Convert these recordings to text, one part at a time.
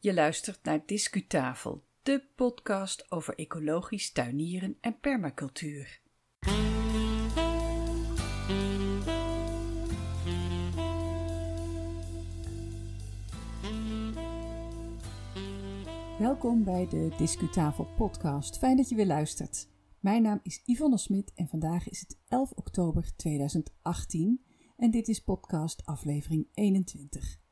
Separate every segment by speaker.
Speaker 1: Je luistert naar Discutafel, de podcast over ecologisch tuinieren en permacultuur. Welkom bij de Discutafel podcast. Fijn dat je weer luistert. Mijn naam is Yvonne Smit en vandaag is het 11 oktober 2018 en dit is podcast aflevering 21.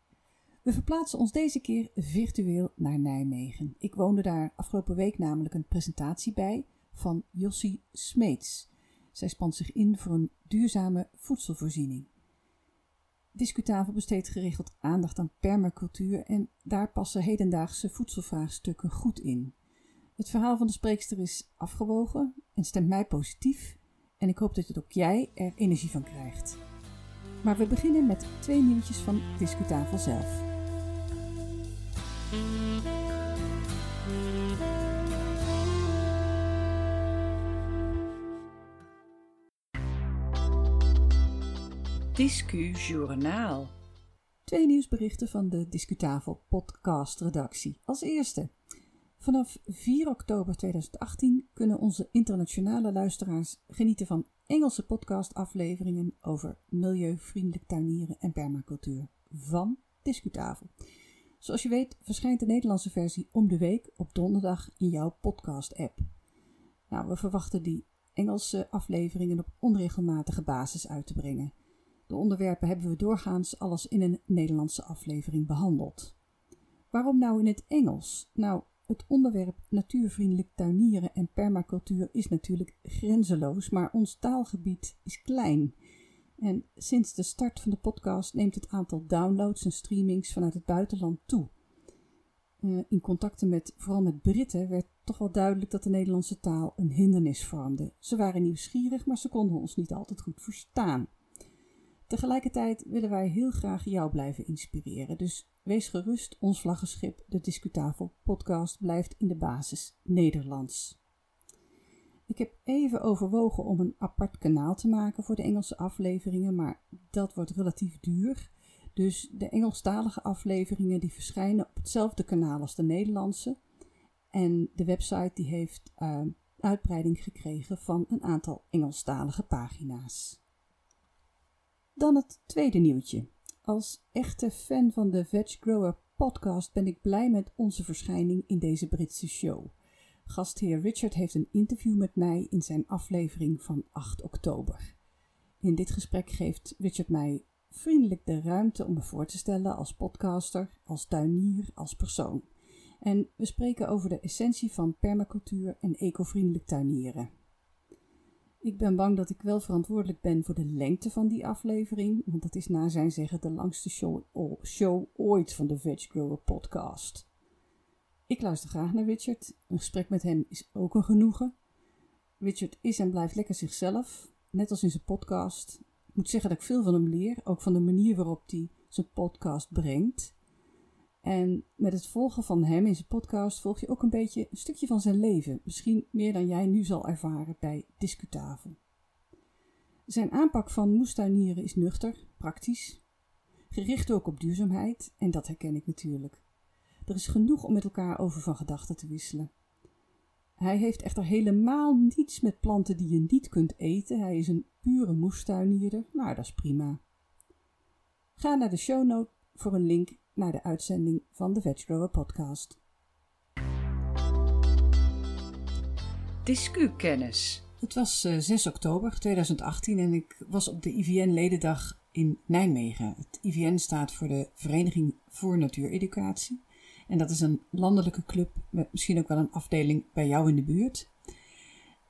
Speaker 1: We verplaatsen ons deze keer virtueel naar Nijmegen. Ik woonde daar afgelopen week namelijk een presentatie bij van Jossie Smeets. Zij spant zich in voor een duurzame voedselvoorziening. Discutafel besteedt geregeld aandacht aan permacultuur en daar passen hedendaagse voedselvraagstukken goed in. Het verhaal van de spreekster is afgewogen en stemt mij positief en ik hoop dat het ook jij er energie van krijgt. Maar we beginnen met twee nieuwtjes van Discutafel zelf. Discu Journaal. Twee nieuwsberichten van de Discutafel podcast redactie. Als eerste. Vanaf 4 oktober 2018 kunnen onze internationale luisteraars genieten van Engelse podcastafleveringen over milieuvriendelijk tuinieren en permacultuur van Discutafel. Zoals je weet verschijnt de Nederlandse versie om de week op donderdag in jouw podcast-app. Nou, we verwachten die Engelse afleveringen op onregelmatige basis uit te brengen. De onderwerpen hebben we doorgaans alles in een Nederlandse aflevering behandeld. Waarom nou in het Engels? Nou, het onderwerp natuurvriendelijk tuinieren en permacultuur is natuurlijk grenzeloos, maar ons taalgebied is klein. En sinds de start van de podcast neemt het aantal downloads en streamings vanuit het buitenland toe. Uh, in contacten met vooral met Britten werd toch wel duidelijk dat de Nederlandse taal een hindernis vormde. Ze waren nieuwsgierig, maar ze konden ons niet altijd goed verstaan. Tegelijkertijd willen wij heel graag jou blijven inspireren, dus wees gerust, ons vlaggenschip, de Discutafel podcast, blijft in de basis Nederlands. Ik heb even overwogen om een apart kanaal te maken voor de Engelse afleveringen, maar dat wordt relatief duur. Dus de Engelstalige afleveringen die verschijnen op hetzelfde kanaal als de Nederlandse. En de website die heeft uh, uitbreiding gekregen van een aantal Engelstalige pagina's. Dan het tweede nieuwtje. Als echte fan van de Veg Grower podcast ben ik blij met onze verschijning in deze Britse show. Gastheer Richard heeft een interview met mij in zijn aflevering van 8 oktober. In dit gesprek geeft Richard mij vriendelijk de ruimte om me voor te stellen als podcaster, als tuinier, als persoon. En we spreken over de essentie van permacultuur en ecovriendelijk tuinieren. Ik ben bang dat ik wel verantwoordelijk ben voor de lengte van die aflevering, want dat is na zijn zeggen de langste show, show ooit van de Veg Grower podcast. Ik luister graag naar Richard. Een gesprek met hem is ook een genoegen. Richard is en blijft lekker zichzelf, net als in zijn podcast. Ik moet zeggen dat ik veel van hem leer, ook van de manier waarop hij zijn podcast brengt. En met het volgen van hem in zijn podcast volg je ook een beetje een stukje van zijn leven, misschien meer dan jij nu zal ervaren bij Discutafel. Zijn aanpak van moestuinieren is nuchter, praktisch, gericht ook op duurzaamheid en dat herken ik natuurlijk. Er is genoeg om met elkaar over van gedachten te wisselen. Hij heeft echter helemaal niets met planten die je niet kunt eten. Hij is een pure moestuinierder, maar dat is prima. Ga naar de show note voor een link naar de uitzending van de Veg Grower podcast. Discu-kennis. Het was 6 eh, oktober 2018 en ik was op de IVN-ledendag in Nijmegen. Het IVN staat voor de Vereniging voor Natuureducatie. En dat is een landelijke club met misschien ook wel een afdeling bij jou in de buurt.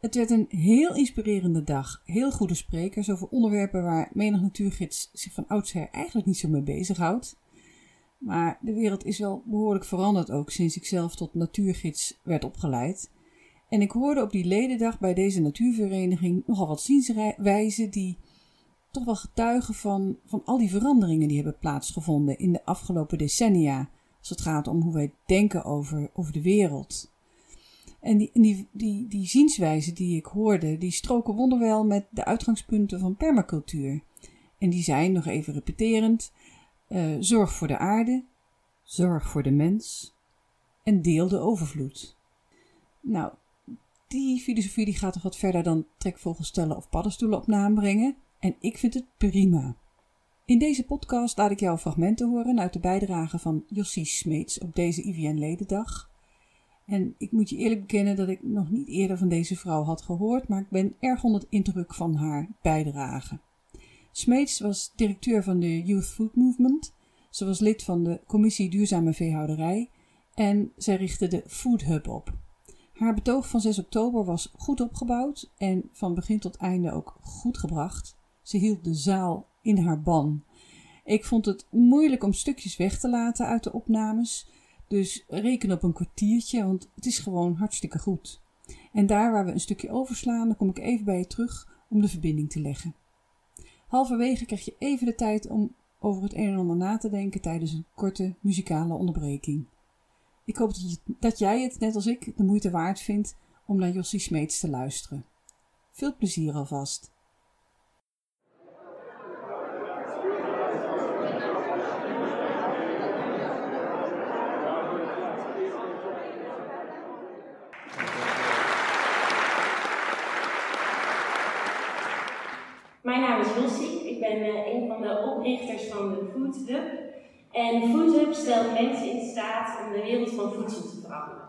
Speaker 1: Het werd een heel inspirerende dag. Heel goede sprekers over onderwerpen waar menig natuurgids zich van oudsher eigenlijk niet zo mee bezighoudt. Maar de wereld is wel behoorlijk veranderd ook sinds ik zelf tot natuurgids werd opgeleid. En ik hoorde op die ledendag bij deze natuurvereniging nogal wat zienswijzen die toch wel getuigen van, van al die veranderingen die hebben plaatsgevonden in de afgelopen decennia als het gaat om hoe wij denken over, over de wereld. En die, die, die, die zienswijzen die ik hoorde, die stroken wonderwel met de uitgangspunten van permacultuur. En die zijn, nog even repeterend, uh, zorg voor de aarde, zorg voor de mens, en deel de overvloed. Nou, die filosofie die gaat toch wat verder dan trekvogelstellen of paddenstoelen op naam brengen. En ik vind het prima. In deze podcast laat ik jou fragmenten horen uit de bijdrage van Jossie Smeets op deze IVN-ledendag. En ik moet je eerlijk bekennen dat ik nog niet eerder van deze vrouw had gehoord, maar ik ben erg onder de indruk van haar bijdrage. Smeets was directeur van de Youth Food Movement. Ze was lid van de Commissie Duurzame Veehouderij en zij richtte de Food Hub op. Haar betoog van 6 oktober was goed opgebouwd en van begin tot einde ook goed gebracht. Ze hield de zaal in haar ban. Ik vond het moeilijk om stukjes weg te laten uit de opnames, dus reken op een kwartiertje, want het is gewoon hartstikke goed. En daar waar we een stukje overslaan, dan kom ik even bij je terug om de verbinding te leggen. Halverwege krijg je even de tijd om over het een en ander na te denken tijdens een korte muzikale onderbreking. Ik hoop dat, jij het, net als ik, de moeite waard vindt om naar Jossie Smeets te luisteren. Veel plezier alvast.
Speaker 2: Ik ben uh, een van de oprichters van de Food Hub. En Food Hub stelt mensen in staat om de wereld van voedsel te veranderen.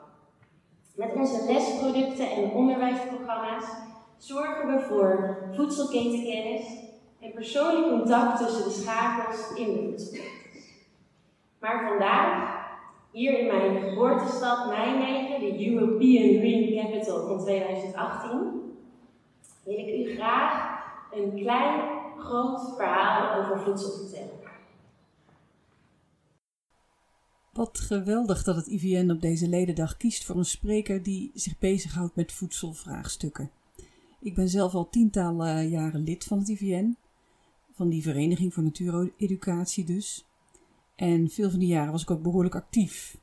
Speaker 2: Met onze lesproducten en onderwijsprogramma's zorgen we voor voedselketenkennis en persoonlijk contact tussen de schakels in de voedselketens. Maar vandaag, hier in mijn geboortestad Nijmegen, de European Green Capital van 2018, wil ik u graag een klein, groot verhaal over voedsel vertellen.
Speaker 1: Wat geweldig dat het IVN op deze ledendag kiest voor een spreker die zich bezighoudt met voedselvraagstukken. Ik ben zelf al tientallen jaren lid van het IVN, van die Vereniging voor Natuureducatie dus. En veel van die jaren was ik ook behoorlijk actief.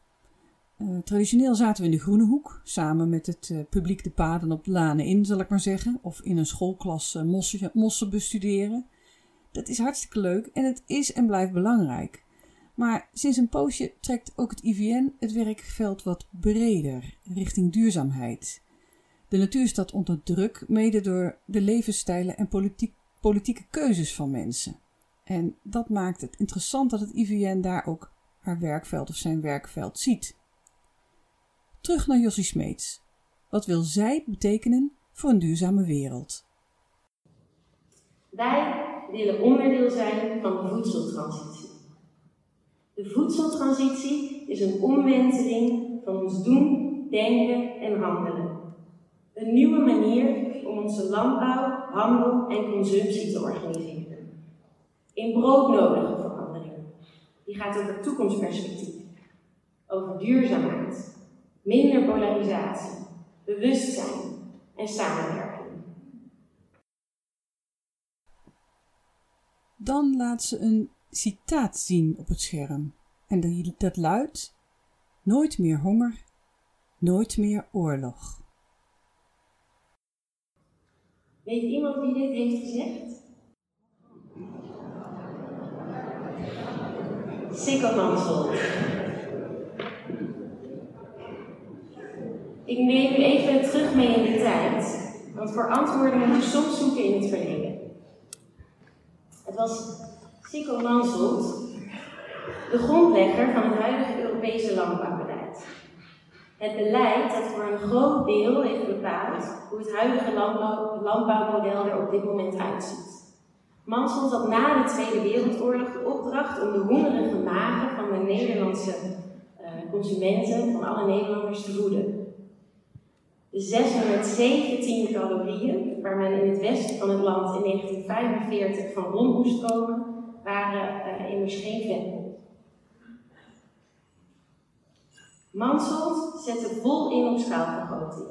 Speaker 1: Uh, traditioneel zaten we in de groene hoek, samen met het uh, publiek de paden op de lanen in, zal ik maar zeggen. Of in een schoolklas mossen, mossen bestuderen. Dat is hartstikke leuk en het is en blijft belangrijk. Maar sinds een poosje trekt ook het IVN het werkveld wat breder, richting duurzaamheid. De natuur staat onder druk, mede door de levensstijlen en politiek, politieke keuzes van mensen. En dat maakt het interessant dat het IVN daar ook haar werkveld of zijn werkveld ziet. Terug naar Jossie Smeets. Wat wil zij betekenen voor een duurzame wereld?
Speaker 2: Wij willen onderdeel zijn van de voedseltransitie. De voedseltransitie is een omwenteling van ons doen, denken en handelen. Een nieuwe manier om onze landbouw, handel en consumptie te organiseren. In broodnodige verandering. Die gaat over toekomstperspectief, over duurzaamheid, minder polarisatie, bewustzijn en samenwerking.
Speaker 1: Dan laat ze een citaat zien op het scherm. En dat luidt: Nooit meer honger, nooit meer oorlog.
Speaker 2: Weet iemand wie dit heeft gezegd? Sikko Mansell. Ik neem u even terug mee in de tijd, want voor antwoorden moet je soms zoeken in het verleden. Het was Sikko Mansholt, de grondlegger van het huidige Europese landbouwbeleid. Het beleid dat voor een groot deel heeft bepaald hoe het huidige landbouw, landbouwmodel er op dit moment uitziet. Mansholt had na de Tweede Wereldoorlog de opdracht om de hongerige magen van de Nederlandse uh, consumenten, van alle Nederlanders, te voeden. De 617 calorieën, waar men in het westen van het land in 1945 van rond moest komen, waren uh, immers geen vetpot. Mansholt zette vol in op schaalvergroting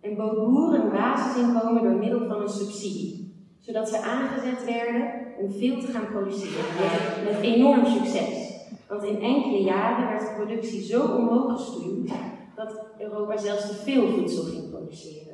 Speaker 2: en bood boeren een basisinkomen door middel van een subsidie, zodat ze aangezet werden om veel te gaan produceren, met, met enorm succes. Want in enkele jaren werd de productie zo omhoog gestuurd dat Europa zelfs te veel voedsel ging produceren.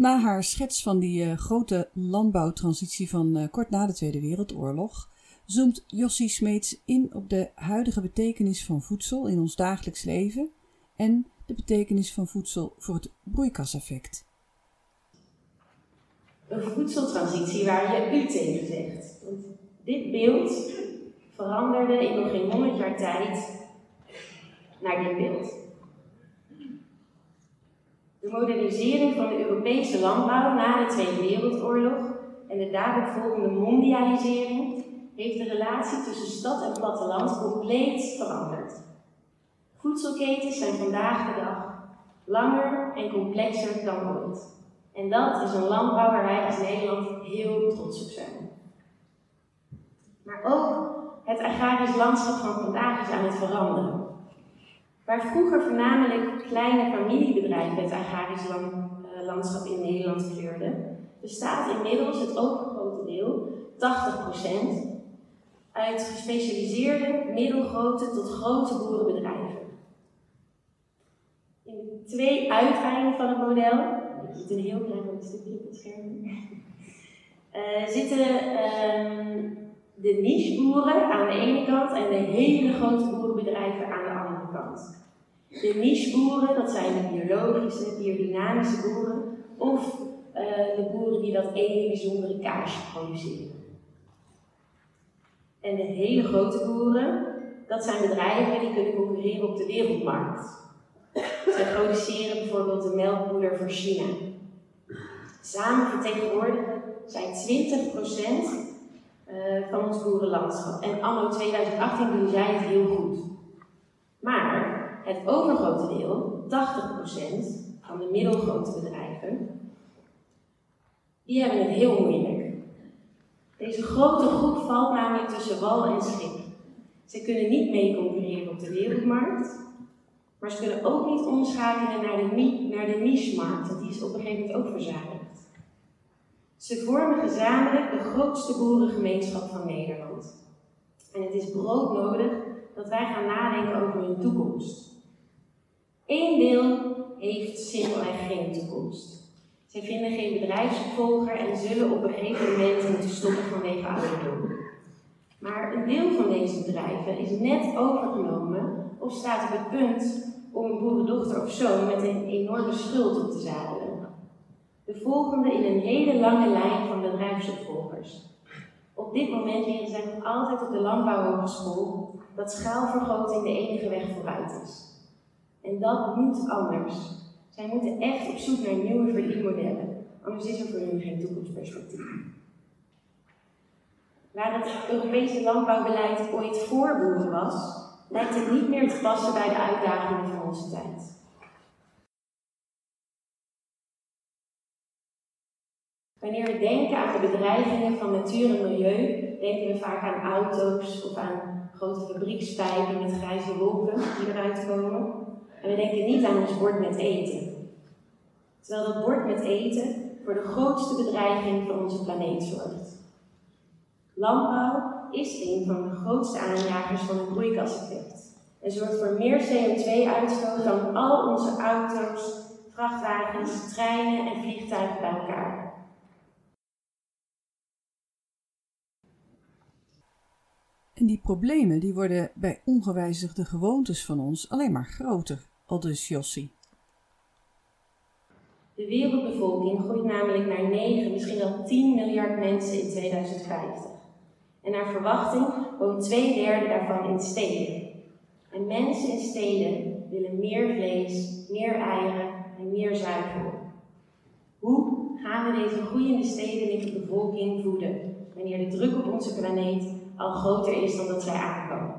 Speaker 1: Na haar schets van die uh, grote landbouwtransitie van uh, kort na de Tweede Wereldoorlog zoomt Jossie Smeets in op de huidige betekenis van voedsel in ons dagelijks leven en de betekenis van voedsel voor het broeikaseffect.
Speaker 2: Een voedseltransitie waar je u tegen zegt. Dit beeld veranderde in nog geen honderd jaar tijd naar dit beeld. De modernisering van de Europese landbouw na de Tweede Wereldoorlog en de daaropvolgende mondialisering heeft de relatie tussen stad en platteland compleet veranderd. Voedselketens zijn vandaag de dag langer en complexer dan ooit. En dat is een landbouw waar wij als Nederland heel trots op zijn. Maar ook het agrarisch landschap van vandaag is aan het veranderen. Waar vroeger voornamelijk kleine familiebedrijven het agrarisch eh, landschap in Nederland kleurden, bestaat inmiddels het overgrote deel, 80%, uit gespecialiseerde, middelgrote tot grote boerenbedrijven. In de twee uiteinden van het model, ik zit een heel klein stukje op het scherm, uh, zitten uh, de nicheboeren aan de ene kant en de hele grote boerenbedrijven aan de andere kant. De nicheboeren, dat zijn de biologische, biodynamische boeren, of uh, de boeren die dat ene bijzondere kaasje produceren. En de hele grote boeren, dat zijn bedrijven die kunnen concurreren op de wereldmarkt. Zij produceren bijvoorbeeld de melkpoeder voor China. Samen vertegenwoordigen zij 20% eh, van ons boerenlandschap. En anno 2018 doen zij het heel goed. Het overgrote deel, 80% van de middelgrote bedrijven, die hebben het heel moeilijk. Deze grote groep valt namelijk tussen wal en schip. Ze kunnen niet mee concurreren op de wereldmarkt, maar ze kunnen ook niet omschakelen naar de, naar de niche-markt, want die is op een gegeven moment ook verzadigd. Ze vormen gezamenlijk de grootste boerengemeenschap van Nederland. En het is broodnodig dat wij gaan nadenken over hun toekomst. Eén deel heeft simpelweg geen toekomst. Zij vinden geen bedrijfsopvolger en zullen op een gegeven moment moeten stoppen vanwege ouderdom. Maar een deel van deze bedrijven is net overgenomen of staat op het punt om een boerendochter of zoon met een enorme schuld op te zadelen. De volgende in een hele lange lijn van bedrijfsopvolgers. Op dit moment leren zij nog altijd op de landbouwhogeschool dat schaalvergroting de enige weg vooruit is. En dat moet anders. Zij moeten echt op zoek naar nieuwe verdienmodellen, anders is er voor hun geen toekomstperspectief. Waar het Europese landbouwbeleid ooit voor boeren was, lijkt het niet meer te passen bij de uitdagingen van onze tijd. Wanneer we denken aan de bedreigingen van natuur en milieu, denken we vaak aan auto's of aan grote fabriekspijpen met grijze wolken die eruit komen. En we denken niet aan ons bord met eten. Terwijl dat bord met eten voor de grootste bedreiging van onze planeet zorgt. Landbouw is een van de grootste aanjagers van het broeikaseffect en zorgt voor meer CO2-uitstoot dan al onze auto's, vrachtwagens, treinen en vliegtuigen bij elkaar.
Speaker 1: En die problemen die worden bij ongewijzigde gewoontes van ons alleen maar groter, aldus Jossie.
Speaker 2: De wereldbevolking groeit namelijk naar 9, misschien wel 10 miljard mensen in 2050. En naar verwachting woont twee derde daarvan in steden. En mensen in steden willen meer vlees, meer eieren en meer zuivel. Hoe gaan we deze groeiende stedelijke bevolking voeden wanneer de druk op onze planeet al groter is dan dat zij aankomen?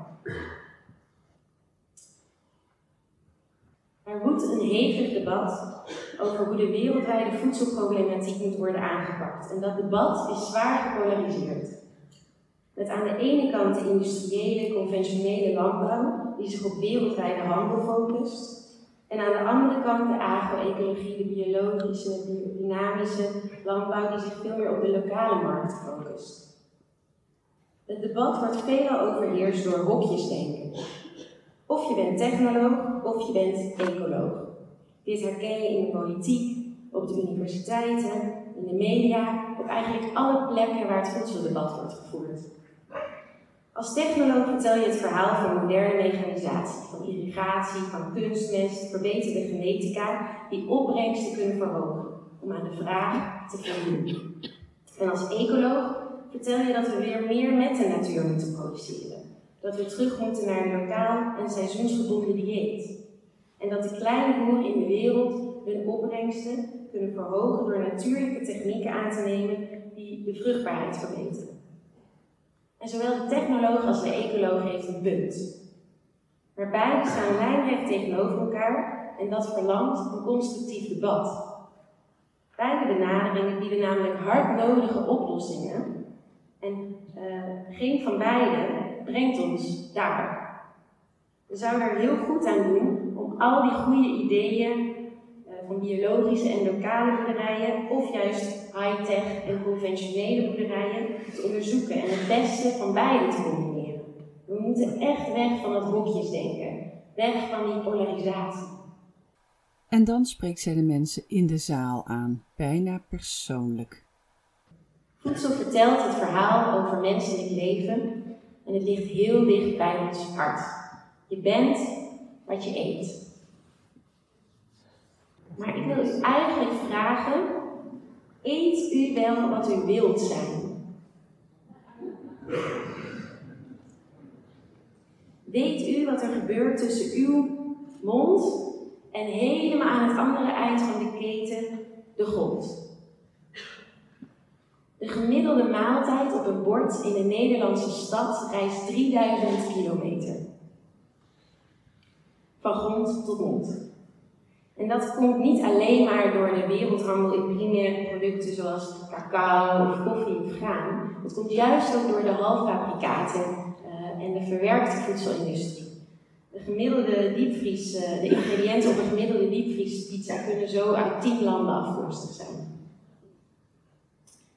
Speaker 2: Een hevig debat over hoe de wereldwijde voedselproblematiek moet worden aangepakt. En dat debat is zwaar gepolariseerd. Met aan de ene kant de industriële, conventionele landbouw, die zich op wereldwijde handel focust. En aan de andere kant de agro-ecologie, de biologische, dynamische landbouw, die zich veel meer op de lokale markt focust. Het debat wordt veelal overheerst door hokjesdenken. Je bent technoloog of je bent ecoloog. Dit herken je in de politiek, op op de universiteiten, in de media, op eigenlijk alle plekken waar het voedseldebat wordt gevoerd. Als technoloog vertel je het verhaal van moderne mechanisatie, van irrigatie, van kunstmest, verbeterde genetica, die opbrengsten kunnen verhogen om aan de vraag te voldoen. En als ecoloog vertel je dat we weer meer met de natuur moeten produceren. Dat we terug moeten naar een lokaal en seizoensgebonden dieet. En dat de kleine boeren in de wereld hun opbrengsten kunnen verhogen door natuurlijke technieken aan te nemen die de vruchtbaarheid verbeteren. En zowel de technoloog als de ecoloog heeft een punt. Maar beide staan lijnrecht tegenover elkaar en dat verlangt een constructief debat. Beide benaderingen bieden namelijk hardnodige oplossingen en uh, geen van beide brengt ons daar. We zouden er heel goed aan doen om al die goede ideeën uh, van biologische en lokale boerderijen of juist high-tech en conventionele boerderijen te onderzoeken en het beste van beide te combineren. We moeten echt weg van dat hokjesdenken, weg van die polarisatie.
Speaker 1: En dan spreekt zij de mensen in de zaal aan, bijna persoonlijk.
Speaker 2: Voedsel vertelt het verhaal over menselijk leven en het ligt heel dicht bij ons hart. Je bent wat je eet. Maar ik wil u eigenlijk vragen: eet u wel wat u wilt zijn? Weet u wat er gebeurt tussen uw mond en helemaal aan het andere eind van de keten de grond. De gemiddelde maaltijd op een bord in de Nederlandse stad reist 3000 kilometer. Van grond tot mond. En dat komt niet alleen maar door de wereldhandel in primaire producten zoals cacao of koffie of graan. Het komt juist ook door de halffabrikaten uh, en de verwerkte voedselindustrie. De gemiddelde diepvries, uh, de ingrediënten op een gemiddelde diepvriespizza kunnen zo uit 10 landen afkomstig zijn.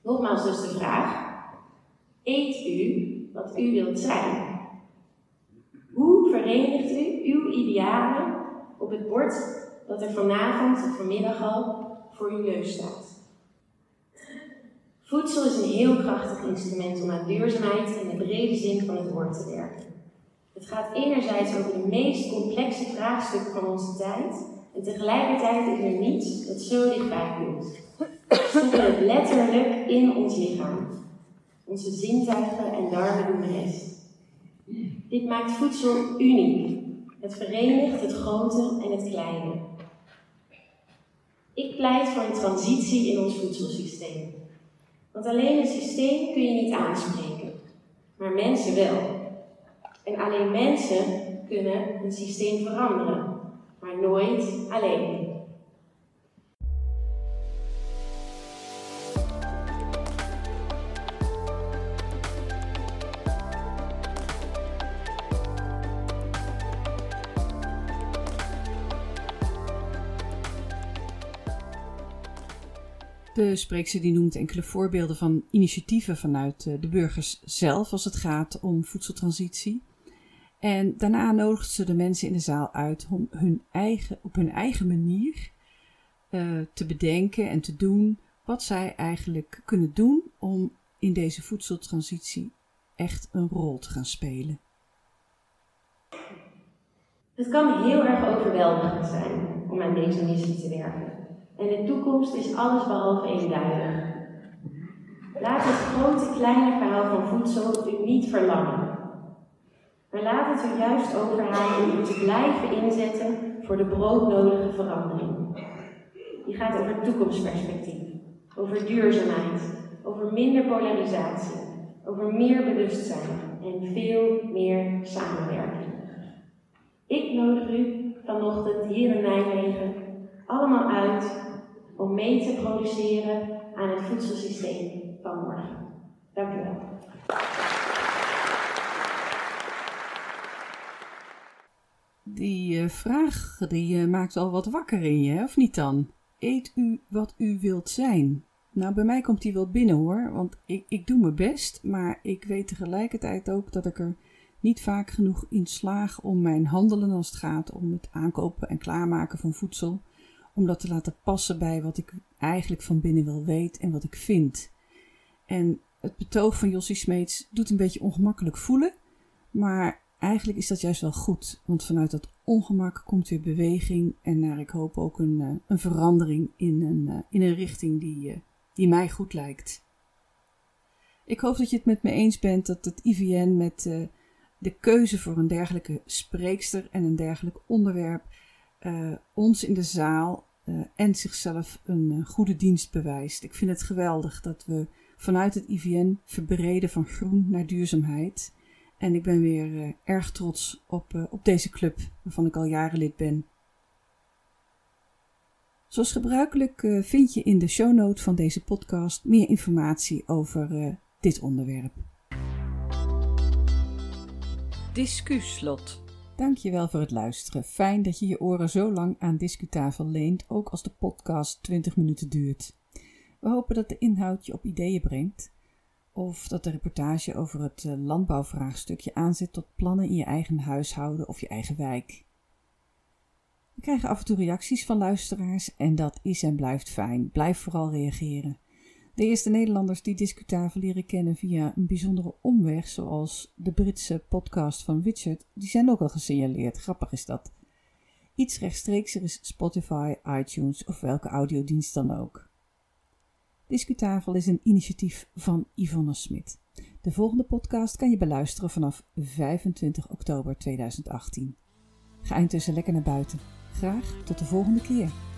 Speaker 2: Nogmaals dus de vraag: eet u wat u wilt zijn? Hoe verenigt u uw idealen op het bord dat er vanavond of vanmiddag al voor uw neus staat? Voedsel is een heel krachtig instrument om aan duurzaamheid in de brede zin van het woord te werken. Het gaat enerzijds over de meest complexe vraagstukken van onze tijd, en tegelijkertijd is er niets dat zo dichtbij komt. Stoppen het letterlijk in ons lichaam. Onze zintuigen en darmen doen de rest. Dit maakt voedsel uniek. Het verenigt het grote en het kleine. Ik pleit voor een transitie in ons voedselsysteem. Want alleen een systeem kun je niet aanspreken, maar mensen wel. En alleen mensen kunnen een systeem veranderen, maar nooit alleen.
Speaker 1: De spreekster die noemt enkele voorbeelden van initiatieven vanuit eh, de burgers zelf als het gaat om voedseltransitie. En daarna nodigt ze de mensen in de zaal uit om hun eigen, op hun eigen manier uh, te bedenken en te doen wat zij eigenlijk kunnen doen om in deze voedseltransitie echt een rol te gaan spelen.
Speaker 2: Het kan heel erg overweldigend zijn om aan deze missie te werken. En de toekomst is alles behalve eenduidig. Laat het grote kleine verhaal van voedsel niet verlangen. Maar laat het u juist overhalen om u te blijven inzetten voor de broodnodige verandering. Die gaat over toekomstperspectief, over duurzaamheid, over minder polarisatie, over meer bewustzijn en veel meer samenwerking. Ik nodig u vanochtend hier in Nijmegen allemaal uit om mee te produceren aan het voedselsysteem van morgen. Dank u wel.
Speaker 1: Die uh, vraag die uh, maakt al wat wakker in je, of niet dan? Eet u wat u wilt zijn? Nou, bij mij komt die wel binnen hoor, want ik, ik doe mijn best, maar ik weet tegelijkertijd ook dat ik er niet vaak genoeg in slaag om mijn handelen als het gaat om het aankopen en klaarmaken van voedsel om dat te laten passen bij wat ik eigenlijk van binnen wel weet en wat ik vind. En het betoog van Jossie Smeets doet een beetje ongemakkelijk voelen, maar eigenlijk is dat juist wel goed, want vanuit dat ongemak komt weer beweging en naar ik hoop ook een, eh, een verandering in een, eh, in een richting die, eh, die mij goed lijkt. Ik hoop dat je het met me eens bent dat het IVN met de keuze voor een dergelijke spreekster en een dergelijk onderwerp ons in de zaal en zichzelf een goede dienst bewijst. Ik vind het geweldig dat we vanuit het IVN verbreden van groen naar duurzaamheid en ik ben weer uh, erg trots op, uh, op deze club, waarvan ik al jaren lid ben. Zoals gebruikelijk uh, vind je in de show note van deze podcast meer informatie over dit onderwerp. Discuslot. Dankjewel voor het luisteren. Fijn dat je je oren zo lang aan Discutafel leent, ook als de podcast 20 minuten duurt. We hopen dat de inhoud je op ideeën brengt of dat de reportage over het eh, landbouwvraagstuk je aanzet tot plannen in je eigen huishouden of je eigen wijk. We krijgen af en toe reacties van luisteraars en dat is en blijft fijn. Blijf vooral reageren. De eerste Nederlanders die Discutafel leren kennen via een bijzondere omweg, zoals de Britse podcast van Richard, die zijn ook al gesignaleerd. Grappig is dat. Iets rechtstreekser is Spotify, iTunes of welke audiodienst dan ook. Discutafel is een initiatief van Yvonne Smit. De volgende podcast kan je beluisteren vanaf 25 oktober 2018. Ga intussen lekker naar buiten. Graag tot de volgende keer.